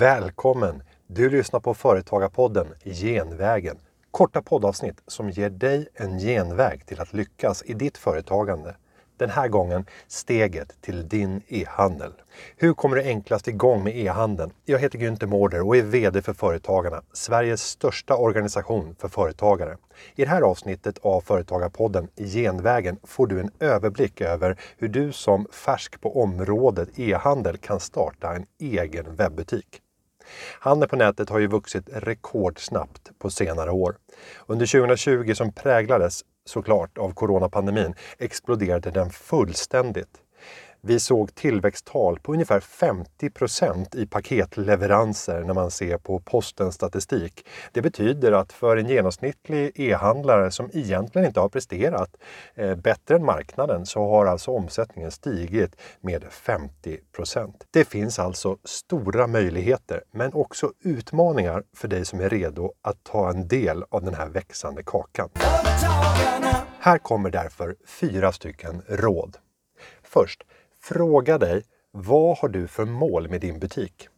Välkommen! Du lyssnar på Företagarpodden Genvägen. Korta poddavsnitt som ger dig en genväg till att lyckas i ditt företagande. Den här gången steget till din e-handel. Hur kommer du enklast igång med e-handeln? Jag heter Günther Mårder och är VD för Företagarna, Sveriges största organisation för företagare. I det här avsnittet av Företagarpodden Genvägen får du en överblick över hur du som färsk på området e-handel kan starta en egen webbutik. Handeln på nätet har ju vuxit rekordsnabbt på senare år. Under 2020 som präglades såklart av coronapandemin exploderade den fullständigt. Vi såg tillväxttal på ungefär 50% i paketleveranser när man ser på postens statistik. Det betyder att för en genomsnittlig e-handlare som egentligen inte har presterat eh, bättre än marknaden så har alltså omsättningen stigit med 50% Det finns alltså stora möjligheter men också utmaningar för dig som är redo att ta en del av den här växande kakan. Här kommer därför fyra stycken råd. Först, Fråga dig, vad har du för mål med din butik?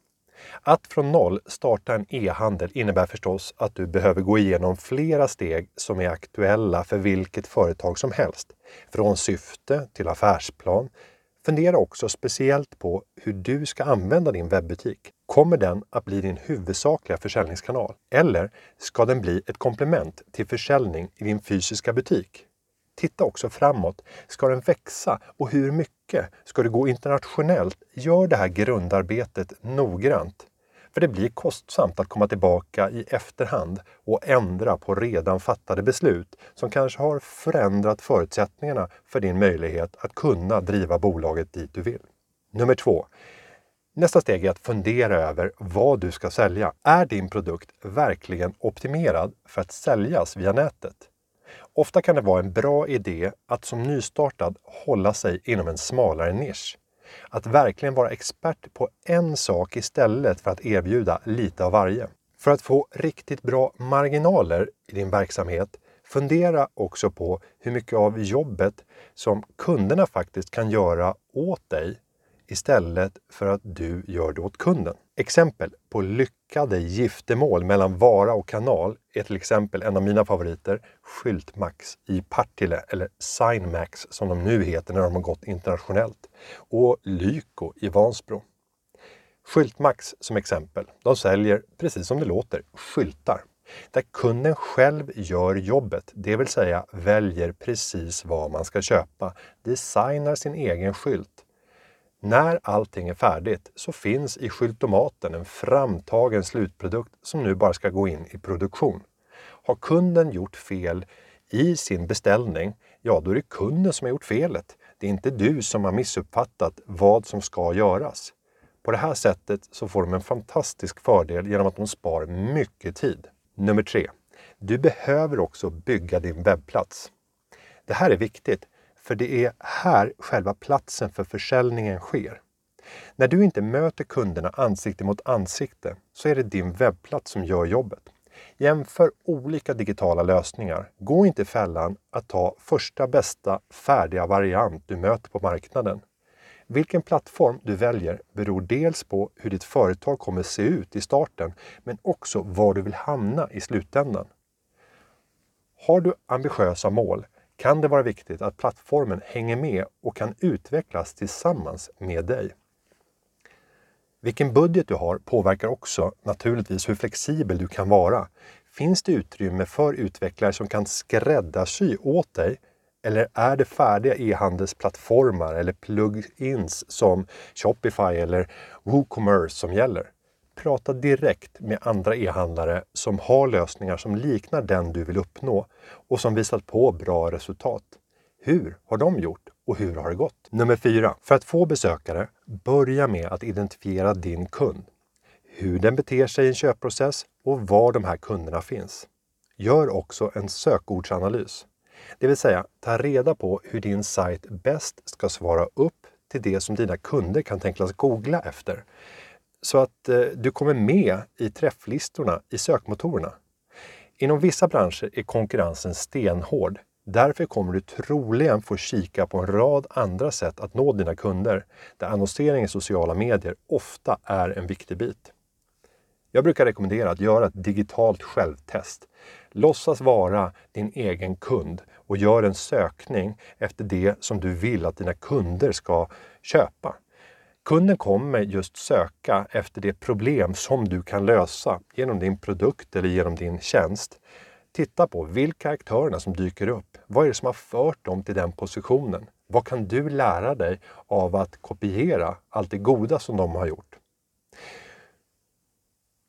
Att från noll starta en e-handel innebär förstås att du behöver gå igenom flera steg som är aktuella för vilket företag som helst. Från syfte till affärsplan. Fundera också speciellt på hur du ska använda din webbutik. Kommer den att bli din huvudsakliga försäljningskanal? Eller ska den bli ett komplement till försäljning i din fysiska butik? Titta också framåt. Ska den växa och hur mycket? Ska det gå internationellt? Gör det här grundarbetet noggrant. För det blir kostsamt att komma tillbaka i efterhand och ändra på redan fattade beslut som kanske har förändrat förutsättningarna för din möjlighet att kunna driva bolaget dit du vill. Nummer två. Nästa steg är att fundera över vad du ska sälja. Är din produkt verkligen optimerad för att säljas via nätet? Ofta kan det vara en bra idé att som nystartad hålla sig inom en smalare nisch. Att verkligen vara expert på en sak istället för att erbjuda lite av varje. För att få riktigt bra marginaler i din verksamhet, fundera också på hur mycket av jobbet som kunderna faktiskt kan göra åt dig istället för att du gör det åt kunden. Exempel på lyckade giftermål mellan vara och kanal är till exempel en av mina favoriter, Skyltmax i Partille, eller Signmax som de nu heter när de har gått internationellt, och Lyko i Vansbro. Skyltmax som exempel, de säljer, precis som det låter, skyltar. Där kunden själv gör jobbet, det vill säga väljer precis vad man ska köpa, designar sin egen skylt när allting är färdigt så finns i skyltomaten en framtagen slutprodukt som nu bara ska gå in i produktion. Har kunden gjort fel i sin beställning, ja då är det kunden som har gjort felet. Det är inte du som har missuppfattat vad som ska göras. På det här sättet så får de en fantastisk fördel genom att de spar mycket tid. Nummer tre. Du behöver också bygga din webbplats. Det här är viktigt för det är här själva platsen för försäljningen sker. När du inte möter kunderna ansikte mot ansikte så är det din webbplats som gör jobbet. Jämför olika digitala lösningar. Gå inte i fällan att ta första bästa färdiga variant du möter på marknaden. Vilken plattform du väljer beror dels på hur ditt företag kommer se ut i starten, men också var du vill hamna i slutändan. Har du ambitiösa mål kan det vara viktigt att plattformen hänger med och kan utvecklas tillsammans med dig. Vilken budget du har påverkar också naturligtvis hur flexibel du kan vara. Finns det utrymme för utvecklare som kan skräddarsy åt dig? Eller är det färdiga e-handelsplattformar eller plugins som Shopify eller WooCommerce som gäller? Prata direkt med andra e-handlare som har lösningar som liknar den du vill uppnå och som visat på bra resultat. Hur har de gjort och hur har det gått? Nummer 4. För att få besökare, börja med att identifiera din kund. Hur den beter sig i en köpprocess och var de här kunderna finns. Gör också en sökordsanalys. Det vill säga, ta reda på hur din sajt bäst ska svara upp till det som dina kunder kan tänkas googla efter så att eh, du kommer med i träfflistorna i sökmotorerna. Inom vissa branscher är konkurrensen stenhård. Därför kommer du troligen få kika på en rad andra sätt att nå dina kunder, där annonsering i sociala medier ofta är en viktig bit. Jag brukar rekommendera att göra ett digitalt självtest. Låtsas vara din egen kund och gör en sökning efter det som du vill att dina kunder ska köpa. Kunden kommer just söka efter det problem som du kan lösa genom din produkt eller genom din tjänst. Titta på vilka aktörerna som dyker upp. Vad är det som har fört dem till den positionen? Vad kan du lära dig av att kopiera allt det goda som de har gjort?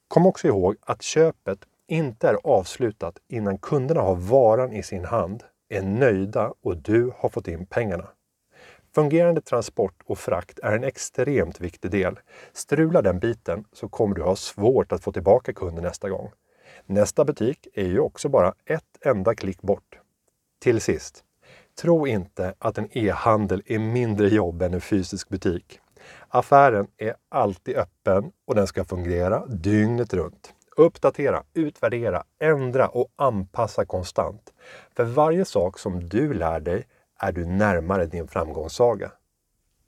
Kom också ihåg att köpet inte är avslutat innan kunderna har varan i sin hand, är nöjda och du har fått in pengarna. Fungerande transport och frakt är en extremt viktig del. Strular den biten så kommer du ha svårt att få tillbaka kunden nästa gång. Nästa butik är ju också bara ett enda klick bort. Till sist, tro inte att en e-handel är mindre jobb än en fysisk butik. Affären är alltid öppen och den ska fungera dygnet runt. Uppdatera, utvärdera, ändra och anpassa konstant. För varje sak som du lär dig är du närmare din framgångssaga.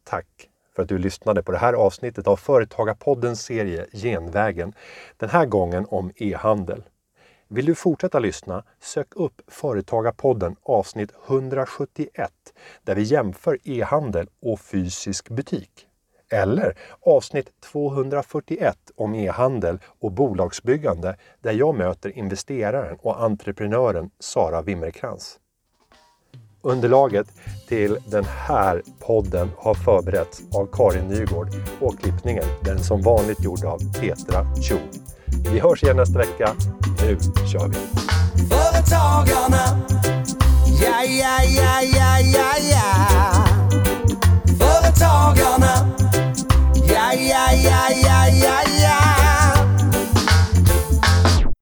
Tack för att du lyssnade på det här avsnittet av Företagarpoddens serie Genvägen. Den här gången om e-handel. Vill du fortsätta lyssna? Sök upp Företagarpodden avsnitt 171 där vi jämför e-handel och fysisk butik. Eller avsnitt 241 om e-handel och bolagsbyggande där jag möter investeraren och entreprenören Sara Wimmerkrans. Underlaget till den här podden har förberetts av Karin Nygård och klippningen den som vanligt gjord av Petra Cho. Vi hörs igen nästa vecka. Nu kör vi! Företagarna, ja, ja, ja, ja, ja, ja. Företagarna, ja, ja, ja, ja, ja, ja.